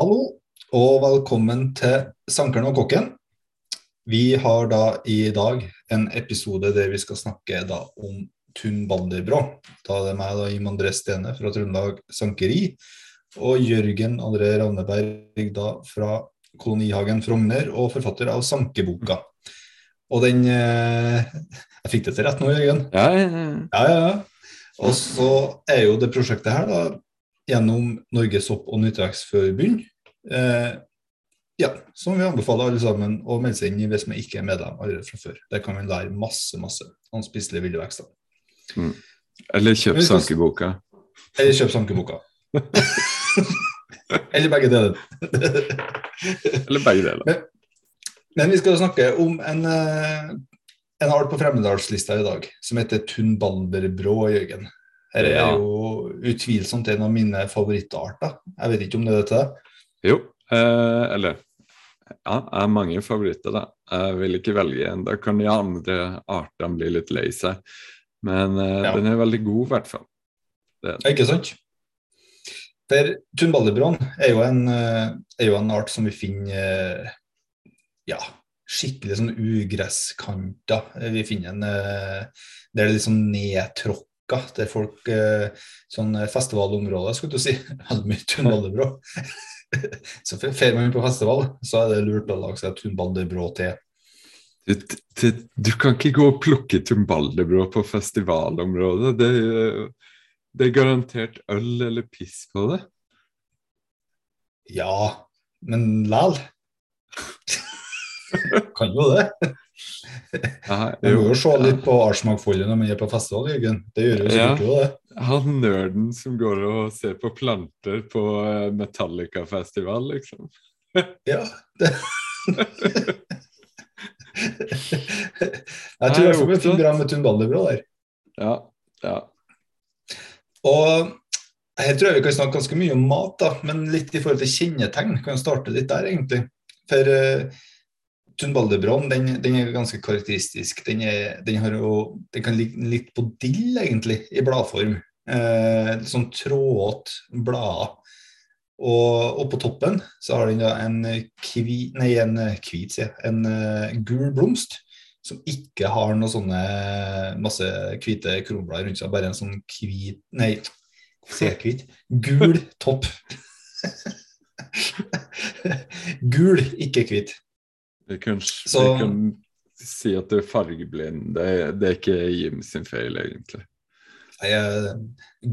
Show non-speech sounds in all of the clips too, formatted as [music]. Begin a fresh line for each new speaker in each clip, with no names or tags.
Hallo, og velkommen til Sankeren og kokken. Vi har da i dag en episode der vi skal snakke da om Tun Balderbrå. Da er det meg, da, Jim André Stene fra Trøndelag Sankeri, og Jørgen André Ravneberg da fra Kolonihagen Frogner, og forfatter av Sankeboka. Og den eh, Jeg fikk det til rett nå, Jørgen?
Ja, ja, ja.
Ja, ja, ja. Og så er jo det prosjektet her da gjennom Norges hopp- og Nyttevekstforbund. Eh, ja, som vi anbefaler alle sammen å melde seg inn i hvis man ikke er medlem allerede fra før. Der kan man lære masse, masse om spiselige ville vekster.
Eller kjøp
Men vi
sankeboka.
Eller kjøp sankeboka. [laughs] Eller begge deler.
Eller begge deler.
Men vi skal snakke om en, eh, en art på fremmedalslista i dag, som heter Tunbalderbrå, Jørgen. Her er jo utvilsomt en av mine favorittarter. Jeg vet ikke om det er dette.
Jo, eh, eller Ja, jeg har mange favoritter, da. Jeg vil ikke velge en. Da kan de andre artene bli litt lei seg. Men eh,
Ja.
den er veldig god, i hvert fall. Det,
Ikke sant? Der Tunbalderbrån er, eh, er jo en art som vi finner eh, ja, skikkelig sånn ugresskanter. Vi finner en eh, der det er litt sånn nedtråkka, der folk eh, Sånn festivalområde, skulle du si. [laughs] Veldig mye tunballebrå. [laughs] så drar man på festival, så er det lurt å lage seg tunballebrå til.
du, du, du kan ikke gå og plukke tumbalderbrå på festivalområdet. Det, det er garantert øl eller piss på det.
Ja, men læl. [laughs] kan jo det. Man må jo se litt på artsmangfoldet når man er på festival, Jørgen. Det gjør jo sikkert jo det.
Han nerden som går og ser på planter på eh, Metallica-festival, liksom.
Ja. Det. [laughs] jeg tror jeg får meg bra med Tunbalderbrå der.
Ja, ja.
Og her tror jeg vi kan snakke ganske mye om mat, da, men litt i forhold til kjennetegn. Kan starte litt der, egentlig. For uh, Tunbalderbråen den, den er ganske karakteristisk. Den, er, den, jo, den kan ligge litt på dill, egentlig, i bladform. Eh, litt sånn trådete blader. Og, og på toppen så har den da en kvi, nei, en hvit, sier jeg, en uh, gul blomst. Som ikke har noe sånne masse hvite kronblader rundt seg, bare en sånn hvit Nei, sier jeg hvit? Gul topp. [laughs] Gul, ikke hvit.
Vi kan,
Så-
vi kan si at du er fargeblind. Det, det er ikke Jim sin feil, egentlig.
Eh,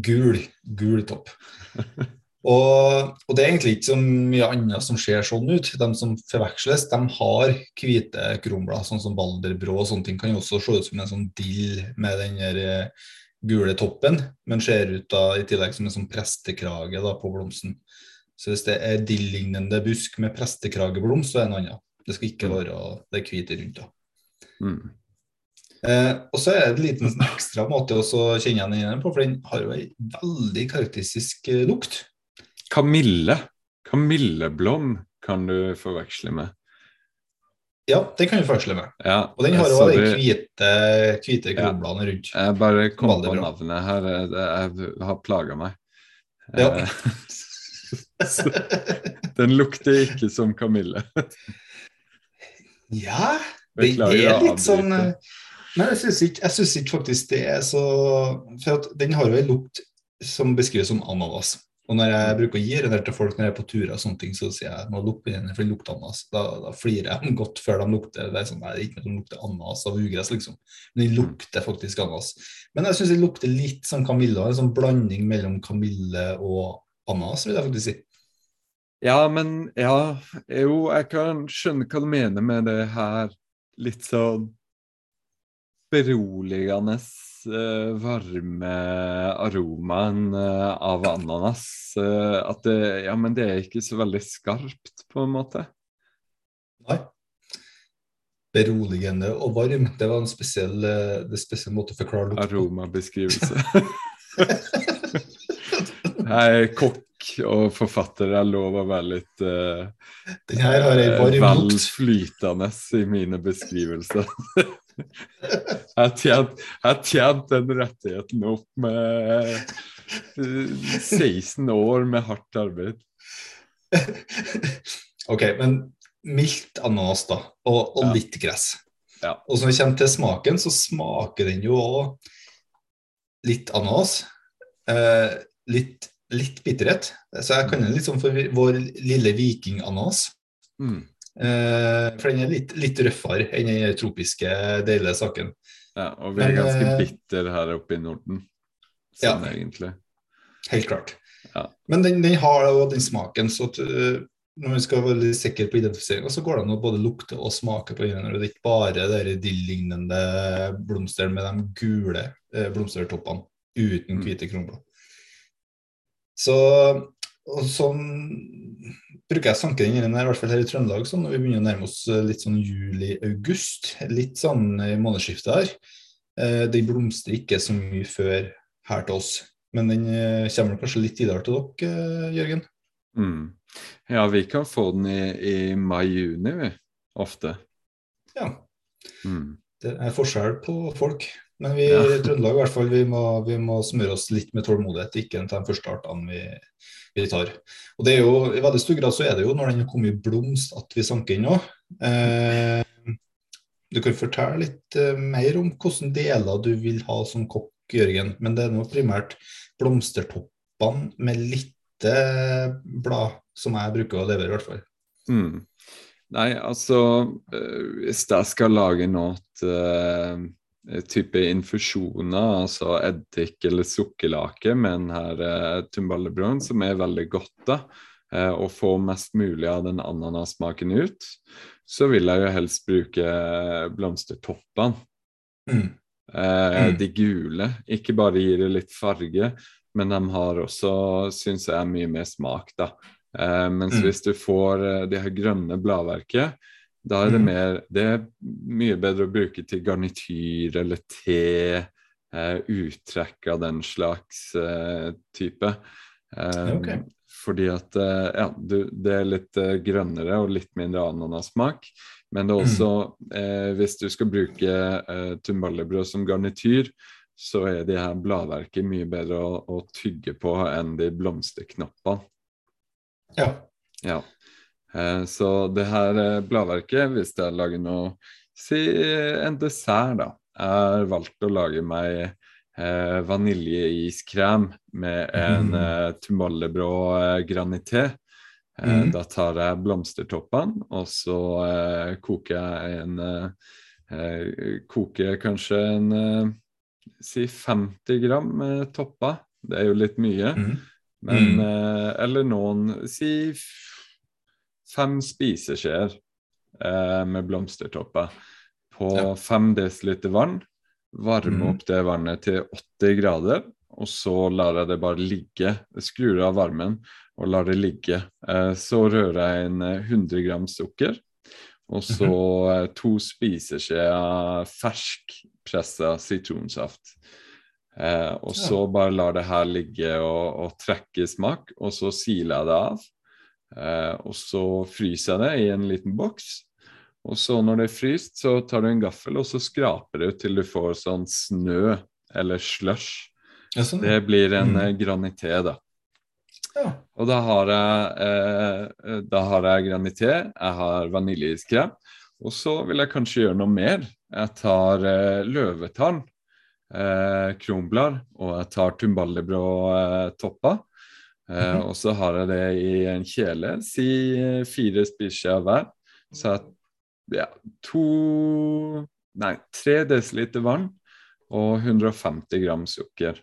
gul, gul topp. [laughs] Og, og det er egentlig ikke så mye annet som ser sånn ut. De som forveksles, de har hvite kronblad, sånn som balderbrå og sånne ting. Kan jo også se ut som en sånn dill med den der eh, gule toppen, men ser ut da i tillegg som en sånn prestekrage da, på blomsten. Så hvis det er dill-lignende busk med prestekrageblomst, så er det en annen. Det skal ikke være det hvite rundt. da.
Mm.
Eh, og så er det en liten sånn ekstra måte å kjenne den igjen på, for den har jo ei veldig karakteristisk eh, lukt.
Kamille. Kamilleblom kan du forveksle med.
Ja, den kan du forveksle med.
Ja,
Og den har jo de hvite, hvite
Ja.
rundt.
Jeg bare kom på navnet her. Jeg, har plaga meg.
Ja.
Eh, [laughs] Den lukter ikke som kamille. [laughs]
ja, det, er litt sånn eh, Men jeg syns ikke, ikke faktisk det er så For den har jo en lukt som beskrives som ananas. Og når jeg bruker å gi den til folk når jeg er på turer, og sånne ting, så sier jeg nå lukter den, for den lukter ananas. Da, da flirer jeg godt før de lukter det er sånn, nei, det er ikke noe som lukter ananas av ugress, liksom. Men den lukter faktisk ananas. Men jeg syns den lukter litt som kamille. En sånn blanding mellom kamille og ananas, vil jeg faktisk si.
Ja, men ja Jo, jeg kan skjønne hva du mener med det her. Litt sånn beroligende uh, varme aromaen uh, av ananas. Uh, at det Ja, men det er ikke så veldig skarpt, på en måte.
Nei. Beroligende og varm. Det var en spesiell, det spesielle spesiell måte å forklare det på.
Aromabeskrivelse. Jeg er kokk og forfatter. er lover å være litt uh,
Den her har jeg varm
vel
lukt.
flytende i mine beskrivelser. [laughs] Jeg har tjent, tjent den rettigheten opp med eh, 16 år med hardt arbeid. [laughs]
OK, men mildt ananas, da. Og, og
Ja.
litt gress.
Ja.
Og når det kommer til smaken, så smaker den jo òg litt ananas. Eh, litt, litt bitterhet. Så jeg kaller den litt sånn for vår lille vikingananas.
Mm.
Eh, for den er litt, litt røffere enn den tropiske, deilige saken.
Ja, og vi er
Men,
ganske
eh,
bitter her oppe i Norden,
Ja.
sånn egentlig.
Helt klart.
Ja.
Men den, den har jo den smaken, så at, øh, når vi skal være litt sikker på identifiseringa, så går det an å både lukte og smake på den. Det er ikke bare de dill-lignende blomstene med de gule eh, blomstertoppene uten
Mm.
hvite kronblad. Så sånn bruker jeg sanke den inn her, i hvert fall her i Trøndelag, sånn, når vi begynner å nærme oss eh, litt sånn juli-august. Litt sånn i månedsskiftet her. Eh, Den blomstrer ikke så mye før her til oss. Men den eh, kommer kanskje litt tidligere til dere, eh, Jørgen?
Mm. Ja, vi kan få den i, i mai-juni, vi. Ofte.
Ja.
Mm.
Det er forskjell på folk. Men vi
Ja.
i Trøndelag i hvert fall, vi må, vi må smøre oss litt med tålmodighet. Ikke en av de første artene vi, vi tar. Og det er jo, I veldig stor grad så er det jo når den har kommet i blomst at vi sanker inn òg. Eh, du kan fortelle litt eh, mer om hvilke deler du vil ha som kokk, Jørgen. Men det er nå primært blomstertoppene med lite blad som jeg bruker å levere, i hvert fall.
Mm. Nei, altså eh, Hvis jeg skal lage noe eh, type infusjoner, altså eddik eller sukkerlake med denne eh, tumballebrøden, som er veldig godt, da, eh, og få mest mulig av den ananassmaken ut, så vil jeg jo helst bruke blomstertoppene.
Mm.
Eh,
Mm.
De gule. Ikke bare gir det litt farge, men de har også, syns jeg, mye mer smak, da. Eh, mens
Mm.
hvis du får eh, det her grønne bladverket, da er det
Mm.
mer Det er mye bedre å bruke til garnityr eller te, eh, uttrekk av den slags eh, type. Eh,
okay.
Fordi at eh, ja, du, det er litt eh, grønnere og litt mindre ananassmak. Men det er
Mm.
også, eh, hvis du skal bruke eh, tumballebrød som garnityr, så er de her bladverket mye bedre å, å tygge på enn de blomsterknappene.
Ja.
Ja. Eh, så det her eh, bladverket, hvis jeg lager noe Si en dessert, da. Jeg har valgt å lage meg eh, vaniljeiskrem med en
Mhm.
eh, tumollebrå eh, granité. Eh,
Mhm.
Da tar jeg blomstertoppene, og så eh, koker jeg en eh, eh, Koker kanskje en eh, Si 50 gram eh, topper. Det er jo litt mye.
Mm.
Men,
Mm.
eh, eller noen Si fem spiseskjeer eh, med blomstertopper på
Ja.
fem dl vann. Varme
Mm.
opp det vannet til 80 grader, og så lar jeg det bare ligge. Skrur av varmen og lar det ligge. Eh, så rører jeg inn eh, 100 gram sukker. Og så eh, to spiseskjeer fersk pressa sitronsaft. Eh, og så bare lar det her ligge og, og trekke smak, og så siler jeg det av. Eh, og så fryser jeg det i en liten boks. Og så når det er fryst, så tar du en gaffel og så skraper du til du får sånn snø eller slush.
Ja, sånn.
Det blir en
Mm.
eh, granité, da.
Ja.
Og da har jeg, eh, da har jeg granité, jeg har vaniljeiskrem, og så vil jeg kanskje gjøre noe mer. Jeg tar eh, løvetann, eh, kronblad, og jeg tar tumballebrå eh. Eh,
Mhm.
Og så har jeg det i en kjele, si eh, fire spiseskjeer hver. Så at ja, to Nei, tre desiliter vann og 150 gram sukker.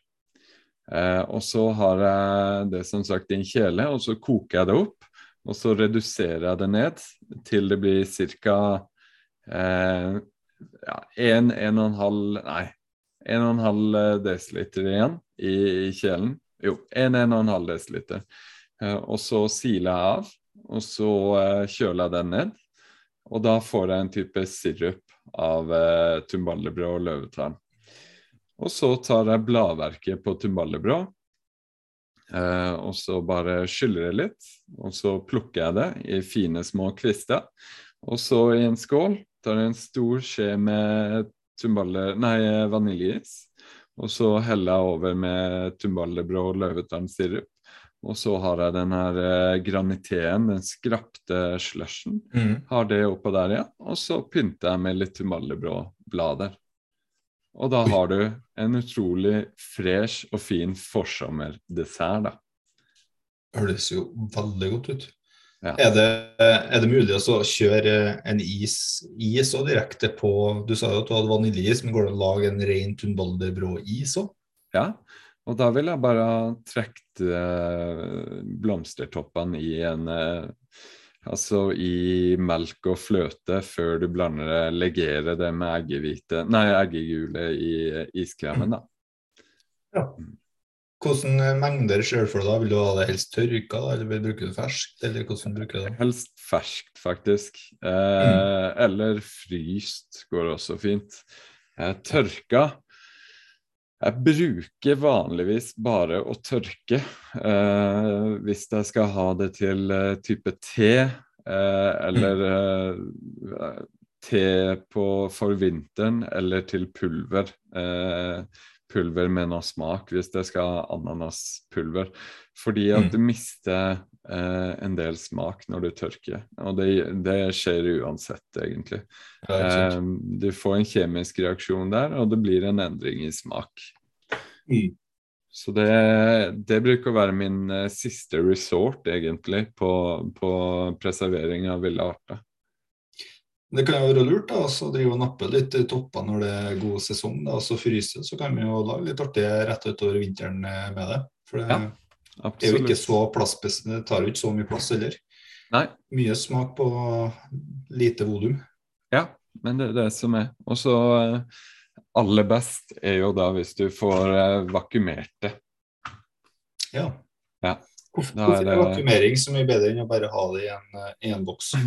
Eh, og så har jeg det som sagt i en kjele, og så koker jeg det opp. Og så reduserer jeg det ned til det blir ca. Eh, ja, 1-1,5 Nei, 1,5 desiliter igjen i, i kjelen. Jo, 1-1,5 dl. Eh, og så siler jeg av, og så eh, kjøler jeg den ned. Og da får jeg en type sirup av eh, tumballebrød og løvetann. Og så tar jeg bladverket på tumballebrød, eh, og så bare skyller jeg litt. Og så plukker jeg det i fine, små kvister. Og så i en skål tar jeg en stor skje med tumballe, nei, vaniljeis. Og så heller jeg over med tumballebrød og løvetannsirup. Og så har jeg den her eh, graniteen, den skrapte slushen. Har det oppå der, ja. Og så pynter jeg med litt tumallebrå-blader. Og da har du en utrolig fresh og fin forsommerdessert, da.
Høres jo veldig godt ut.
Ja.
Er, det, er det mulig å så kjøre en is, is og direkte på Du sa jo at du hadde vaniljeis, men går det an å lage en ren Tunbalderbrå-is òg?
Ja, og da vil jeg bare trukket eh, blomstertoppene i en eh, Altså i melk og fløte før du blander det, legerer det med eggehvite Nei, eggegule i eh, iskremen, da.
Hvordan mengder for deg da? Vil du ha det helst tørka, eller vil du ferskt? Eller hvordan bruker du det?
Helst ferskt, faktisk. Eh, Eller fryst går også fint. Eh, tørka Jeg bruker vanligvis bare å tørke eh, hvis jeg skal ha det til eh, type te, eh, eller eh, te på, for vinteren, eller til pulver. Eh, pulver med noe smak hvis det skal ha ananaspulver. Fordi at
Mm.
du mister eh, en del smak når du tørker. Og det, det skjer uansett, egentlig. Eh, du får en kjemisk reaksjon der, og det blir en endring i smak.
Mm.
Så det, det bruker å være min eh, siste resort, egentlig, på, på preservering av ville arter.
Det kan jo være lurt da, så drive og nappe litt i toppene når det er god sesong, da, så fryse. Så kan vi jo lage litt artige rett utover vinteren eh, med det. For det
Ja,
er jo ikke så plassbes, det tar jo ikke så mye plass heller.
Nei.
Mye smak på lite volum.
Ja, men det er det som er. Og så eh, aller best er jo da hvis du får vakumert det.
Ja.
Ja.
Hvorfor,
er det-
vakumering så mye bedre enn å bare ha det i en, eh, i en boks? [clears throat]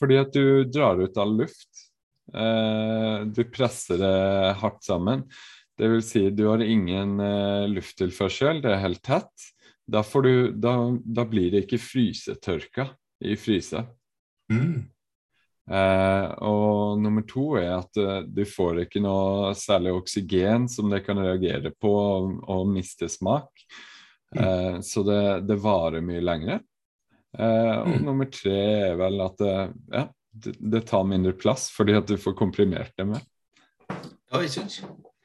Fordi at du drar ut all luft. Eh, du presser det hardt sammen. Det vil si, du har ingen eh, lufttilførsel, det er helt tett. Da, får du, da, da blir det ikke frysetørka i fryset.
Mm.
Eh, og nummer to er at eh, du får ikke noe særlig oksygen som det kan reagere på og, og miste smak. Eh, så det, det varer mye lenger. Eh, og
Mm.
nummer tre er vel at det, ja, det, det tar mindre plass fordi at du får komprimert det mer.
Ja, ikke sant?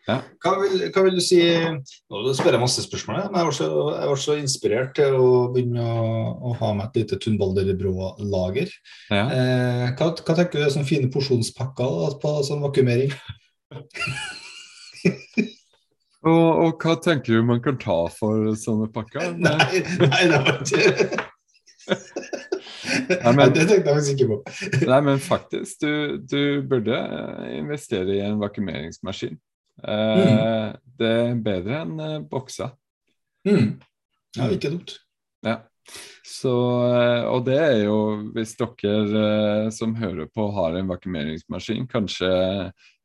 Ja.
Hva, vil, hva vil du si Nå spør jeg masse spørsmål, men jeg var så, jeg var så inspirert til å begynne å, å ha med et lite Tunbalderbrå-lager.
Ja.
Eh, hva, hva tenker du er sånne fine porsjonspakker da, på sånn vakuumering?
Og, og hva tenker du man kan ta for sånne pakker? [laughs]
Nei, nei, det var ikke
men-
Det tenkte jeg faktisk ikke på. [laughs]
Nei, men faktisk, du, du burde eh, investere i en vakumeringsmaskin. Eh, Det er bedre enn boksa. bokser.
Mm. Ja, ikke dumt.
Ja. Så, eh, og det er jo hvis dere eh, som hører på har en vakumeringsmaskin, kanskje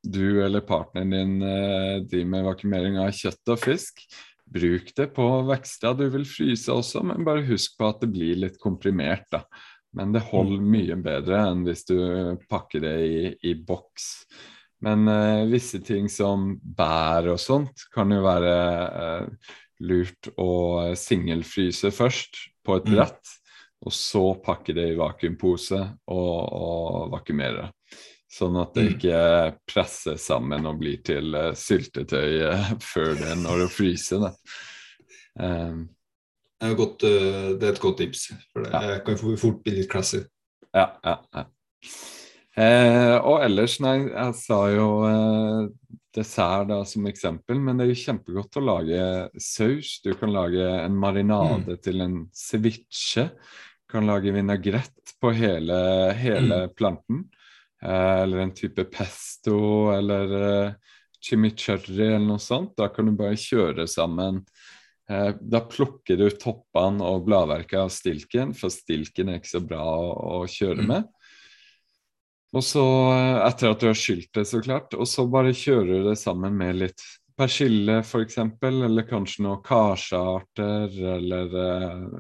du eller partneren din eh, driver med vakumering av kjøtt og fisk. Bruk det på vekster du vil fryse også, men bare husk på at det blir litt komprimert. da. Men det holder mye bedre enn hvis du pakker det i, i boks. Men eh, visse ting som bær og sånt kan jo være eh, lurt å singelfryse først på et
Mm.
brett, og så pakke det i vakuumpose og, og vakuumere. Sånn at det
Mm.
ikke presser sammen og blir til eh, syltetøy eh, [laughs] før det når det fryser. Um,
Det er, godt, eh, det er et godt tips, for det kan fort bli litt classy.
Ja, ja, ja. Eh, og ellers, nei, jeg sa jo eh, dessert da som eksempel, men det er jo kjempegodt å lage saus. Du kan lage en marinade til en ceviche. Du Kan lage vinagrett på hele, hele planten. Eh, eller en type pesto eller eh, chimichurri eller noe sånt. Da kan du bare kjøre sammen Eh, Da plukker du toppene og bladverket av stilken, for stilken er ikke så bra å, kjøre
Mm.
med. Og så, etter at du har skylt det, så klart, og så bare kjører du det sammen med litt persille f.eks., eller kanskje noen karsearter, eller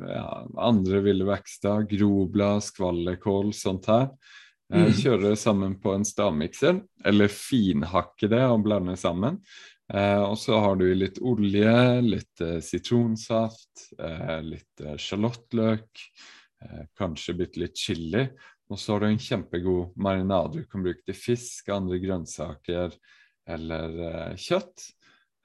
ja, andre ville vekster, groblad, skvallerkål, sånt her. Eh,
Mm.
Kjøre det sammen på en stavmikser, eller finhakke det og blande sammen. Eh, og så har du litt olje, litt eh, sitronsaft, eh, litt sjalottløk, eh, kanskje bitte litt chili. Og så har du en kjempegod marinade du kan bruke til fisk, andre grønnsaker eller kjøtt.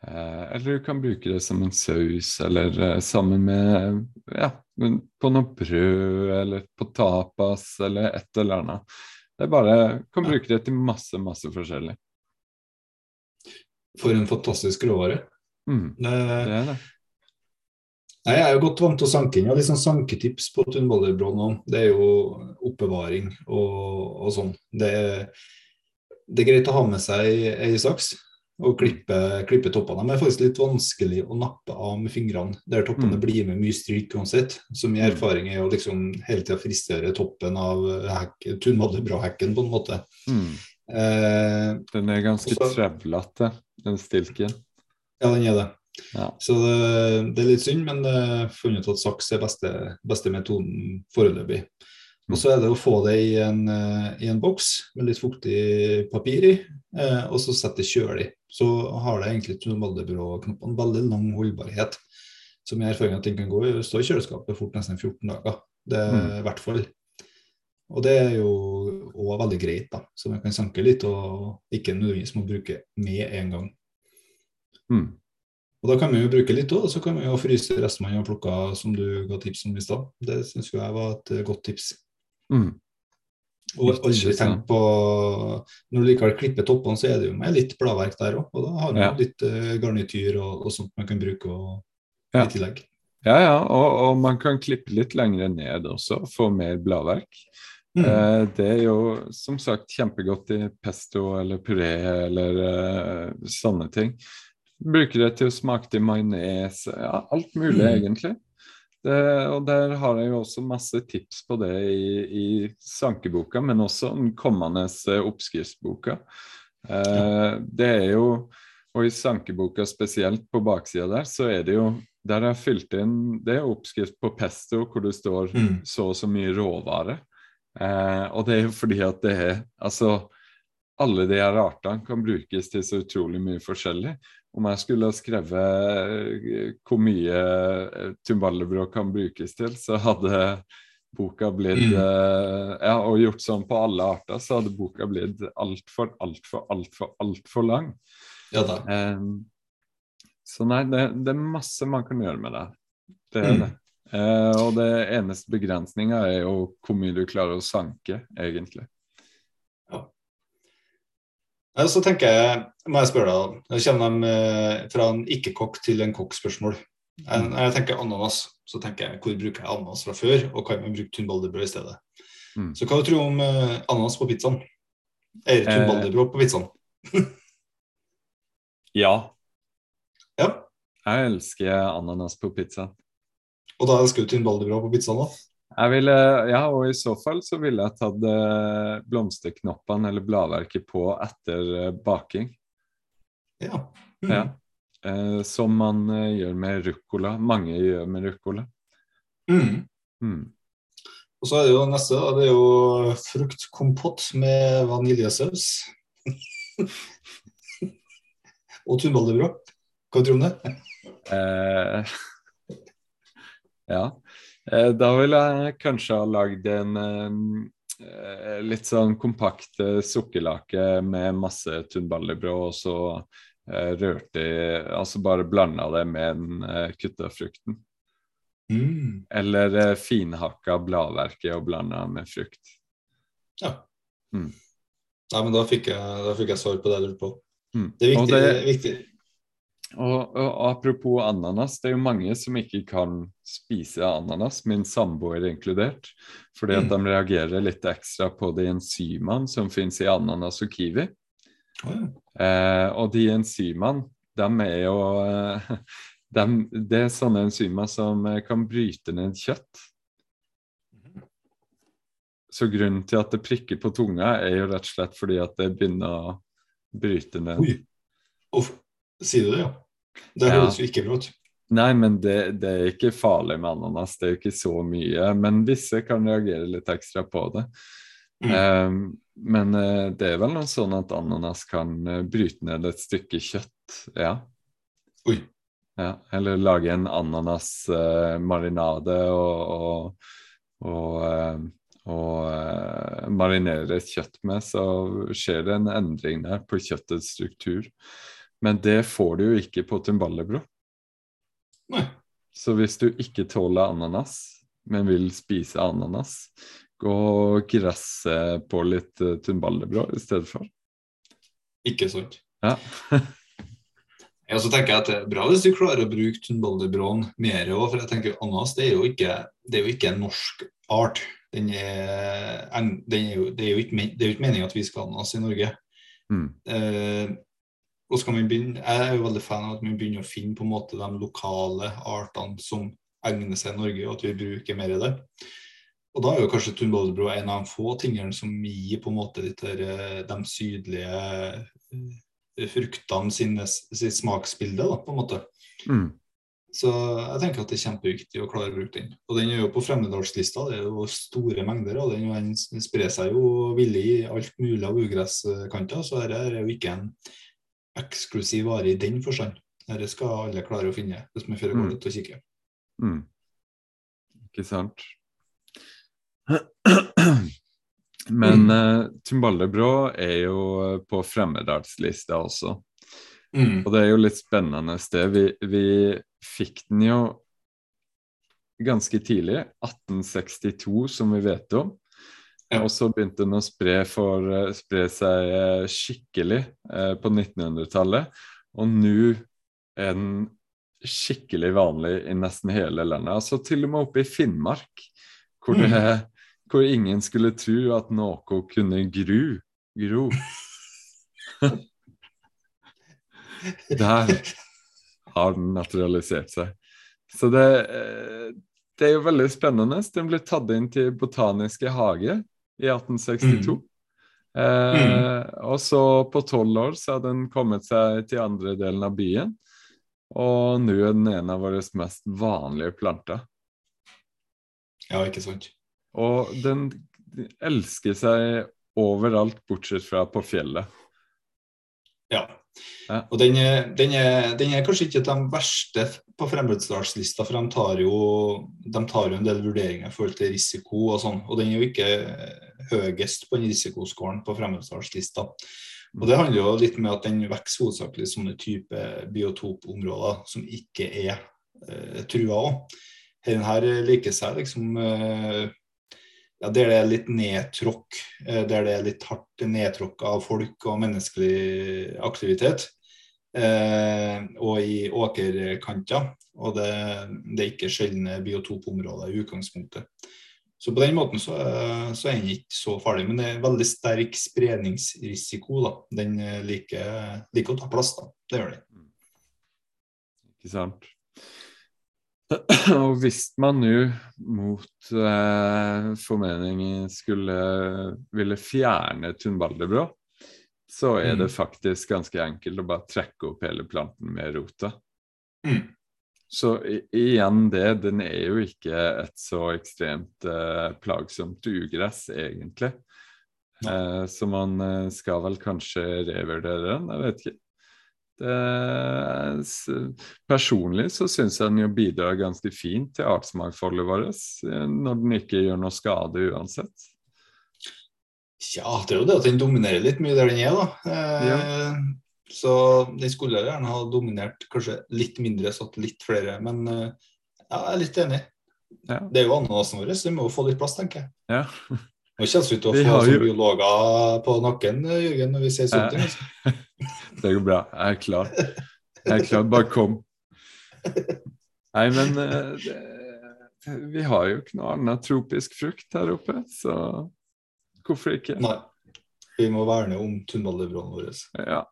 Eh, eller du kan bruke det som en saus, eller sammen med ja, på noe brød, eller på tapas, eller et eller annet. Det er bare, kan bruke det til masse, masse forskjellig.
For en fantastisk råvare.
Mm,
Det,
det er det.
nei, jeg er jo godt vant til å sanke inn. Jeg har litt sånn sanketips på tunbollebrå nå. Det er jo oppbevaring og, og sånn. Det, det er greit å ha med seg ei saks og klippe, klippe toppene. De er faktisk litt vanskelig å nappe av med fingrene, der toppene
Mm.
blir med mye stryk uansett. Så min
Mm.
erfaring er å liksom hele tida fristere toppen av hekk- tunbollebrå-hekken, på en måte.
Mm.
Eh,
Den er ganske trevlete, den stilken.
ja, den er det.
Ja.
Så det, det er litt synd, men jeg har funnet ut at saks er beste, beste metoden foreløpig. Og så er det å få det i en, eh, i en boks med litt fuktig papir i, eh, og så sette kjøl i. Så har det egentlig tunballebrå-knoppene veldig lang holdbarhet. Så min erfaring er at den kan gå, stå i kjøleskapet fort nesten 14 dager. Det
Mm.
i hvert fall. Og det er jo òg veldig greit, da. Så man kan sanke litt og ikke nødvendigvis må bruke med en gang.
Mm.
Og Da kan man jo bruke litt òg, og så kan man jo fryse resten man har plukka, som du ga tips om i stad. Det syns jeg var et godt tips.
Mm.
Og aldri tenk på Når du likevel klipper toppene, så er det jo med litt bladverk der òg. Og da har man
Ja.
litt eh, garnityr og, og sånt man kan bruke og,
Ja.
i tillegg.
Ja, ja, og, og man kan klippe litt lenger ned også, få mer bladverk.
Mm.
Eh, det er jo som sagt kjempegodt i pesto eller puré eller eh, sånne ting. Bruker det til å smake til majones, ja, alt mulig
Mm.
egentlig. Det, og der har jeg jo også masse tips på det i, i sankeboka, men også den kommende eh, oppskriftsboka. Eh, det er jo, og i sankeboka spesielt på baksida der, så er det jo der har jeg fylt inn Det er oppskrift på pesto hvor det står
Mm.
så og så mye råvare. Eh, og det er jo fordi at det er Altså, alle de her artene kan brukes til så utrolig mye forskjellig. Om jeg skulle ha skrevet eh, hvor mye eh, kan brukes til, så hadde boka blitt
Mm.
eh, Ja, og gjort sånn på alle arter, så hadde boka blitt altfor, altfor, altfor, altfor lang.
Ja da.
Eh, så nei, det, det er masse man kan gjøre med det. Det er
Mm.
det. Eh, og det eneste begrensninga er jo hvor mye du klarer å sanke, egentlig.
Ja, så tenker jeg, må jeg spørre deg, da. Kommer de eh, fra en ikke-kokk til en kokk-spørsmål. Jeg,
Mm.
når jeg tenker ananas, så tenker jeg hvor bruker jeg ananas fra før, og kan man bruke tunbalderbrød i stedet?
Mm.
Så hva tror du om eh, ananas på pizzaen? Er
det
tunbalderbrød på pizzaen? [laughs]
Ja,
Ja,
jeg elsker ananas på pizza.
og da elsker du tunbalderbrød på pizzaen òg?
Jeg ville, ja, og i så fall så ville jeg tatt eh, blomsterknoppene eller bladverket på etter eh, baking.
Ja. Mm.
Ja. Eh, som man eh, gjør med ruccola. Mange gjør med ruccola.
Mm.
Mm.
Og så er det jo neste, da. Det er jo fruktkompott med vaniljesaus. [laughs] og tunballebrød. Hva tror du om det?
Eh, [laughs] ja. Eh, da ville jeg kanskje ha lagd en eh, litt sånn kompakt eh, sukkerlake med masse tunballebrød, og så rørte Altså bare blanda det med den eh, kutta frukten.
Mm.
Eller eh, finhakka bladverket og blanda med frukt.
Ja.
Mm.
Nei, men da fikk jeg, da fikk jeg svar på det jeg lurte på.
Mm.
Det er viktig.
det-
viktig.
Og, og apropos ananas, det er jo mange som ikke kan spise ananas, min samboer inkludert, fordi at de reagerer litt ekstra på de enzymene som finnes i ananas og kiwi.
Oh, ja.
Eh, og de enzymene, de er jo [laughs] de, Det er sånne enzymer som eh, kan bryte ned kjøtt. Så grunnen til at det prikker på tunga, er jo rett og slett fordi at det begynner å bryte ned
Oi. Uff. Sier du det, ja? Det høres jo ikke bra ut.
Nei, men det, det er ikke farlig med ananas. Det er jo ikke så mye. Men visse kan reagere litt ekstra på det.
Mm.
Um, men eh, det er vel noe sånn at ananas kan eh, bryte ned et stykke kjøtt ja.
Oi.
ja. Eller lage en ananasmarinade og, og, og, uh, og eh, marinere kjøtt med, så skjer det en endring der på kjøttets struktur. Men det får du jo ikke på timballebrød.
Nei.
Så hvis du ikke tåler ananas, men vil spise ananas, gå og gresse på litt uh, i stedet for.
Ikke sant.
Ja. [laughs]
Ja, så tenker jeg at Det er bra hvis du klarer å bruke tunnballebrøden mer òg, for jeg tenker ananas det er jo ikke, det er jo ikke en norsk art. Den er, den er jo, det er jo ikke, det er jo ikke meningen at vi skal ha ananas i Norge.
Mm.
Eh, og skal man begynne, Jeg er jo veldig fan av at man begynner å finne på en måte de lokale artene som egner seg i Norge, og at vi bruker mer av det. Og da er jo kanskje tunnballebrød en av de få tingene som gir på en måte der, eh, de sydlige eh, fruktene sine, sitt smaksbilde, da, på en måte.
Mm.
Så jeg tenker at det er kjempeviktig å klare å bruke den. Og den er jo på Fremmedalslista, det er jo store mengder, og den, den sprer seg jo villig i alt mulig av ugresskanter, så dette er jo ikke en eksklusiv vare i den forstand. Dette skal alle klare å finne hvis man fører
Mm.
går ut og kikker.
Mm. Ikke sant? [clears throat] Men
Mm.
eh, timballebrød er jo på fremmedartslista også.
Mm.
Og det er jo litt spennende sted. Vi, vi fikk den jo ganske tidlig, 1862, som vi vet om. Og så begynte den å spre, for, eh, spre seg eh, skikkelig eh, på 1900-tallet. Og nå er den skikkelig vanlig i nesten hele landet. Altså til og med oppe i Finnmark, hvor, det, hvor ingen skulle tro at noe kunne gru. Gro. [laughs] Der har den naturalisert seg. Så det, det er jo veldig spennende. Den blir tatt inn til Botaniske hage i 1862. Eh, og så på tolv år så har den kommet seg til andre delen av byen. Og nå er den en av våre mest vanlige planter.
Ja, ikke sant.
Og den elsker seg overalt, bortsett fra på fjellet.
Ja.
Ja.
Og den er, den, er, den er kanskje ikke de verste på Fremmedalslista, for de tar, jo, de tar jo en del vurderinger i forhold til risiko og sånn. Og den er jo ikke høyest på den risikoskåren på fremmedsalgslista. Og det handler jo litt med at den vokser hovedsakelig sånne type biotopområder som ikke er eh, trua òg. Denne her liker seg liksom eh, ja, der det er litt nedtråkk, eh, der det er litt hardt nedtråkk av folk og menneskelig aktivitet. Eh, og i åkerkanter. Og det, det er ikke sjeldne biotopområder i utgangspunktet. Så på den måten så, er- så er den ikke så farlig. Men det er veldig sterk spredningsrisiko. da. Den eh, liker, liker å ta plass, da. Det gjør den.
Ikke sant? Og hvis man nå mot eh, formeningen skulle ville fjerne tunbaldebrå, så er det
Mm.
faktisk ganske enkelt å bare trekke opp hele planten med rota.
Mm.
Så igjen det, den er jo ikke et så ekstremt eh, plagsomt ugress, egentlig. Eh, så man eh, skal vel kanskje revurdere den, jeg vet ikke. Det, personlig så syns jeg den jo bidrar ganske fint til artsmangfoldet vårt, eh, når den ikke gjør noe skade uansett.
Ja, det er jo det at den dominerer litt mye der den er, da. Eh, Så den skulle gjerne ha dominert kanskje litt mindre, satt litt flere. Men eh, ja, jeg er litt enig.
Ja.
Det er jo ananasen vår, så vi må jo få litt plass, tenker jeg.
Ja. [laughs]
Nå kommer ut til å få
jo-
biologer på nakken, Jørgen, når vi
ser
sånt. Altså. [laughs]
Det går bra. Jeg er klar. Jeg er klar. Bare kom. Nei, men eh, det, vi har jo ikke noe annet tropisk frukt her oppe, så hvorfor ikke?
Nei. Vi må verne om tunnballebrødene våre.
Ja.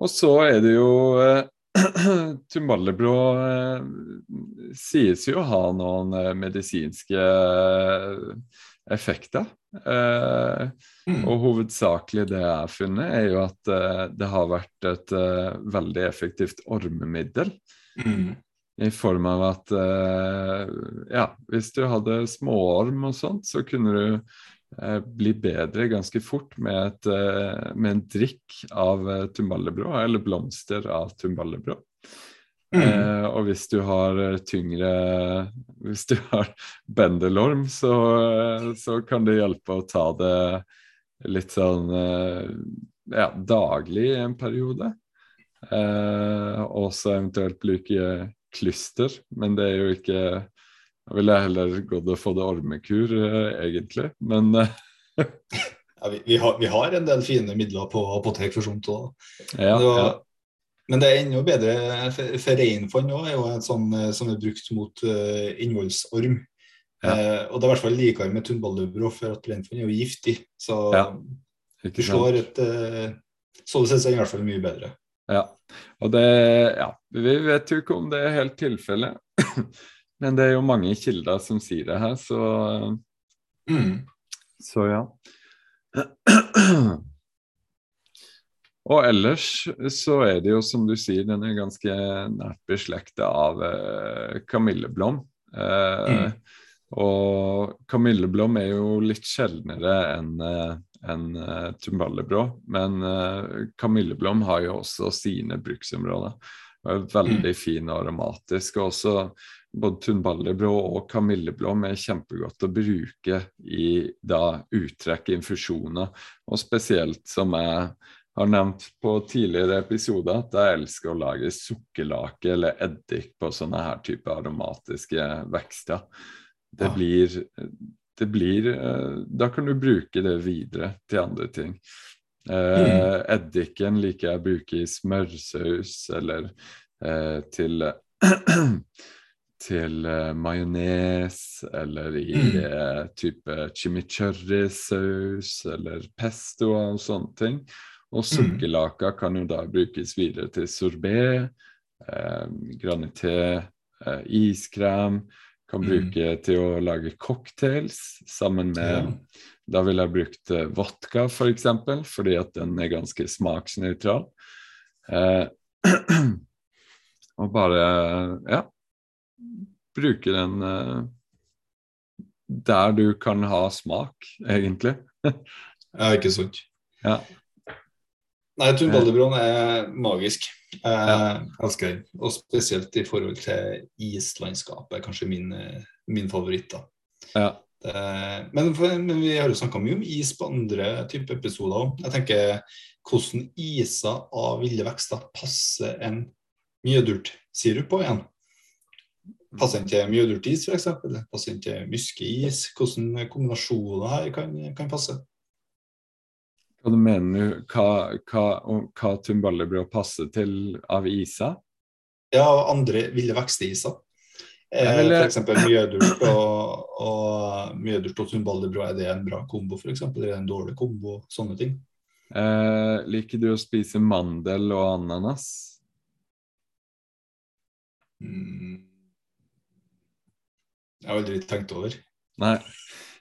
Og så er det jo eh, [clears throat] Tumballebrå eh, sies jo å ha noen eh, medisinske effekter. Eh,
Mm.
og hovedsakelig det jeg har funnet, er jo at det har vært et veldig effektivt ormemiddel.
Mm.
I form av at eh, ja, hvis du hadde småorm og sånt, så kunne du bli bedre ganske fort med, et, eh, med en drikk av eh, tumballebrå, eller blomster av tumballebrå.
Mm.
Eh, og hvis du har eh, tyngre [laughs] Hvis du har bendelorm, så, eh, så kan det hjelpe å ta det litt sånn eh, ja, daglig i en periode. Eh, og så eventuelt bruke klyster, men det er jo ikke Da ville jeg heller gått og fått ormekur, eh, egentlig. Men eh, [laughs]
Ja, vi, vi, har, vi har en del fine midler på apotek for sånt òg.
ja, ja.
Men det er enda bedre for, for reinfond òg, er jo et sånn eh, som er brukt mot uh, innvollsorm.
Ja.
Eh, og det er i hvert fall likere med tunnballebrå, for at reinfond er jo giftig. Så
Ja,
du slår et uh, Sånn sett er det i hvert fall mye bedre.
Ja. Og det Ja, vi vet jo ikke om det er helt tilfellet. [clears throat] Men det er jo mange kilder som sier det her, så,
Mm.
så ja. [clears throat] Og ellers så er det jo som du sier, den er ganske nært beslekta av eh, kamilleblom. Eh,
Mm.
Og kamilleblom er jo litt sjeldnere enn en, enn, eh, tumballebrå, men eh, kamilleblom har jo også sine bruksområder. Er veldig fin og aromatisk. Og også både tunballebrå og kamilleblom er kjempegodt å bruke i da uttrekk, infusjoner, og spesielt som jeg har nevnt på tidligere episoder, at jeg elsker å lage sukkerlake eller eddik på sånne her type aromatiske vekster. Det blir, det blir eh, Da kan du bruke det videre til andre ting. Mm. Eddiken liker jeg å bruke i smørsaus eller eh, til [clears throat] til uh, majones eller i
Mm.
eh, type chimichurri-saus eller pesto og sånne ting. Og sukkerlaka kan jo da brukes videre til sorbet, eh, granité, eh, iskrem. Kan
Mm.
bruke til å lage cocktails sammen med
Ja.
Da ville jeg brukt eh, vodka, for eksempel, fordi at den er ganske smaksnøytral. Eh, [clears throat] og bare, ja Bruke den eh, der du kan ha smak, egentlig. [laughs]
Ja, ikke sant.
Ja.
Nei, tunnballebrå er magisk. Eh,
Ja.
elsker den. Og spesielt i forhold til islandskapet, kanskje min, eh, min favoritt. da.
ja.
Det, men, men vi har jo snakka mye om is på andre typer episoder òg. Jeg tenker hvordan iser av ville vekster passer en mjødurtsirup på igjen. Passer den til mjødurtis f.eks.? Passer den til muskeis? Hvordan kombinasjoner her kan, kan passe?
Hva du mener du? Hva, hva, og blir å passer til av isa?
Ja, og andre ville. Eh,
Jeg ville-
For eksempel mjødurt og, og mjødurt og tunnballebrød. Er det en bra kombo, f.eks.? Er det en dårlig kombo? Sånne ting.
Eh, liker du å spise mandel og ananas?
Mm. Jeg har aldri tenkt over.
Nei.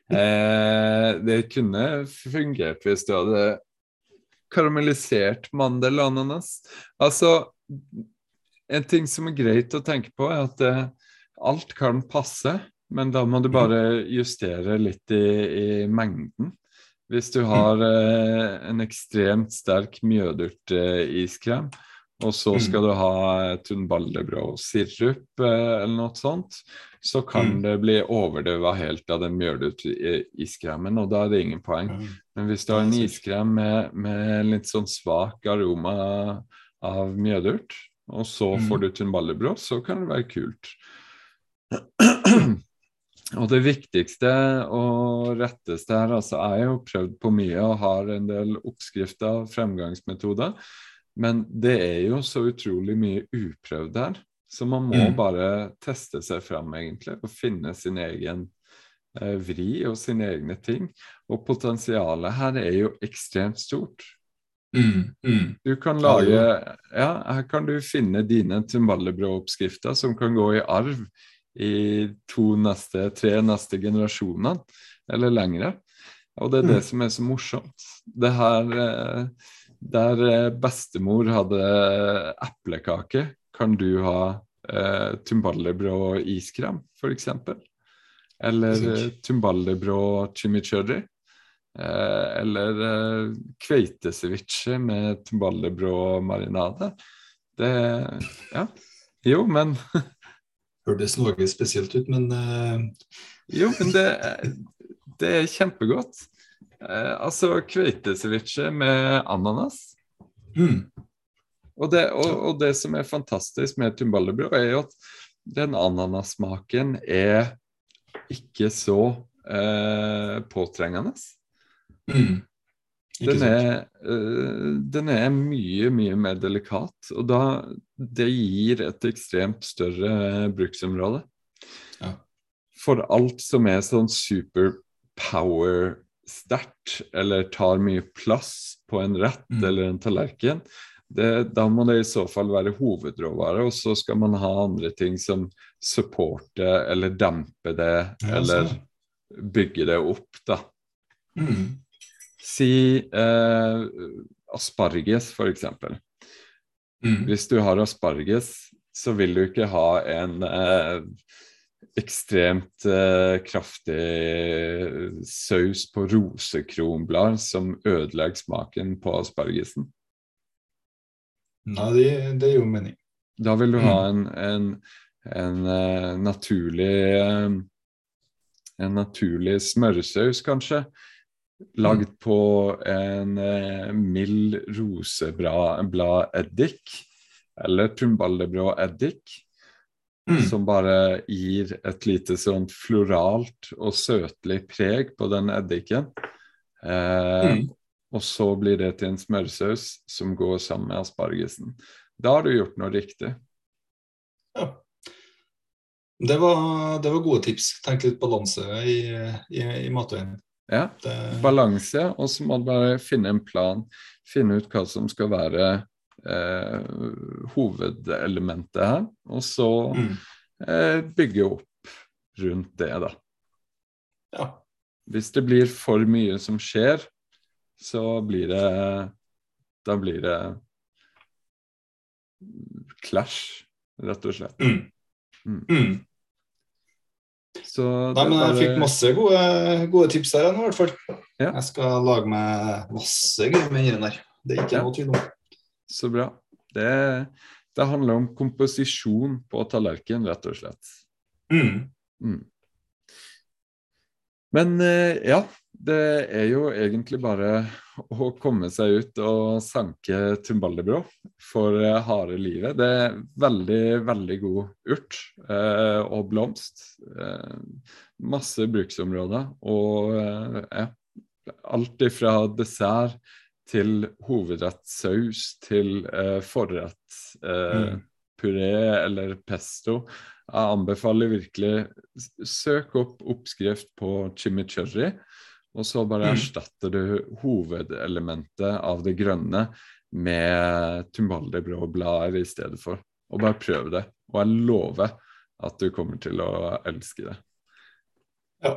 Eh, det kunne fungert hvis du hadde karamellisert mandelananas. Altså, en ting som er greit å tenke på, er at eh, alt kan passe, men da må du bare justere litt i, i mengden. Hvis du har eh, en ekstremt sterk mjødurt-iskrem, og så
Mm.
skal du ha tunnballebrød-sirup eh, eller noe sånt, så kan
Mm.
det bli overdøva helt av den mjødurt-iskremen, og da er det ingen poeng.
Mm.
Men hvis du har en iskrem med, med litt sånn svak aroma av mjødurt, og så
Mm.
får du tunballebrød, så kan det være kult. [clears throat] Og det viktigste og retteste her, altså er jo prøvd på mye og har en del oppskrifter og fremgangsmetoder, men det er jo så utrolig mye uprøvd her, så man må
Mm.
bare teste seg fram, egentlig, og finne sin egen eh, vri og sine egne ting. Og potensialet her er jo ekstremt stort.
Mm. Mm.
Du kan lage Ja, her kan du finne dine tumballebrødoppskrifter som kan gå i arv i to neste, tre neste generasjoner, eller lengre. Og det er det
Mm.
som er så morsomt. Det her eh, Der eh, bestemor hadde eplekake, kan du ha eh, tumballebrød og iskrem, f.eks. Eller eh, tumballebrød og chimichurri. Eh, eller eh, kveitesvitsje med tuballebrå-marinade. Det Ja. Jo, men [laughs]
Hørtes noe spesielt ut, men uh...
Jo, men det, det er kjempegodt. Eh, altså kveitesvitsje med ananas.
Mm.
Og, det, og, og det, som er fantastisk med tumballebrød, er jo at den ananassmaken er ikke så eh, påtrengende.
Mm.
Den er, uh, den er, mye, mye mer delikat, og da det gir et ekstremt større bruksområde.
Ja.
For alt som er sånn superpower-sterkt, eller tar mye plass på en rett
mm.
eller en tallerken, det, da må det i så fall være hovedråvare, og så skal man ha andre ting som supporter eller demper det,
ja,
eller bygge det opp, da.
Mm.
Si eh, asparges, eksempel Mm. Hvis du har asparges, så vil du ikke ha en eh, ekstremt eh, kraftig saus på rosekronblad som ødelegger smaken på aspargesen.
Nei, det, det gir jo mening.
Da vil du mm. ha en, en, en uh, naturlig uh, En naturlig smørsaus, kanskje, Lagd mm. på en uh, mild rosebladeddik, eller tumballebrå-eddik, mm. som bare gir et lite sånn floralt og søtlig preg på den eddiken. Eh, mm. Og så blir det til en smørsaus som går sammen med aspargesen. Da har du gjort noe riktig.
Ja. Det var, det var gode tips. Tenk litt balanse i, i, i matveien.
Ja, balanse, og så må du bare finne en plan. Finne ut hva som skal være hovedelementet her, og så mm. eh, bygge opp rundt det, da.
Ja.
Hvis det blir for mye som skjer, så blir det Da blir det clash, rett og slett.
Mm.
Mm. mm.
Så Nei, men jeg fikk masse gode, gode tips her nå, i hvert fall. Ja. Jeg skal lage meg masse greier med den der. Det er ikke ja. noe tvil om.
Så bra. Det, det, handler om komposisjon på tallerken, rett og slett.
Mm.
Mm. Men eh, ja, det er jo egentlig bare å komme seg ut og sanke tumbaldebro for eh, harde livet. Det er veldig, veldig god urt eh, og blomst. Eh, masse bruksområder. Og eh, alt ifra dessert til hovedrettsaus til eh, forrett. Eh, mm. Puré eller pesto. Jeg anbefaler virkelig søk opp oppskrift på chimichurri og så bare mm. erstatter du hovedelementet av det grønne med tumbaldeblåblader i stedet for. Og bare prøv det. Og jeg lover at du kommer til å elske det.
Ja.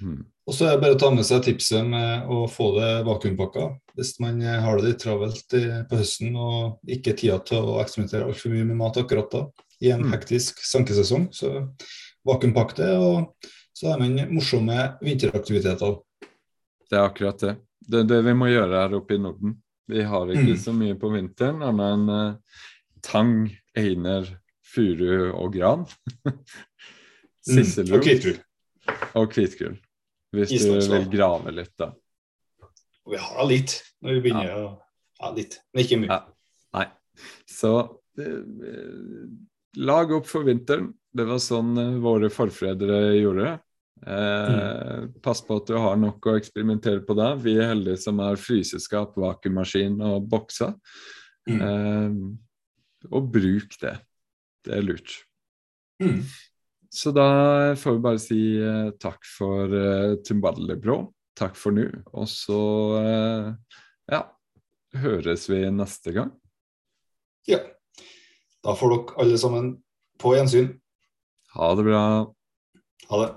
Mm. Og så er det bare å ta med seg tipset med å få det vakuumpakka. Hvis man har det litt travelt på høsten og ikke tida til å eksperimentere altfor mye med mat akkurat da, i en mm. hektisk sankesesong, så vakuumpakk det. Og så har man morsomme vinteraktiviteter.
Det er akkurat det. Det er det vi må gjøre her oppe i Norden. Vi har ikke mm. så mye på vinteren annet enn uh, tang, einer, furu og gran.
Sisselrot. [laughs] Mm. Okay.
Og hvitgull, Hvis du vil grave litt, da.
Vi har litt når vi begynner ja. å Ja, litt, men ikke mye. Ja.
Nei. Så eh, lag opp for vinteren. Det var sånn uh, våre forfedre gjorde. Eh, mm. Pass på at du har nok å eksperimentere på da. Vi er heldige som har fryseskap, vakuummaskin og bokser. Mm. Eh, og bruk det. Det er lurt.
Mm.
Så da får vi bare si uh, takk for uh, Tumballebrå. Takk for nå. Og så uh, ja, høres vi neste gang.
Ja. Da får dere alle sammen på gjensyn.
Ha det bra.
Ha det.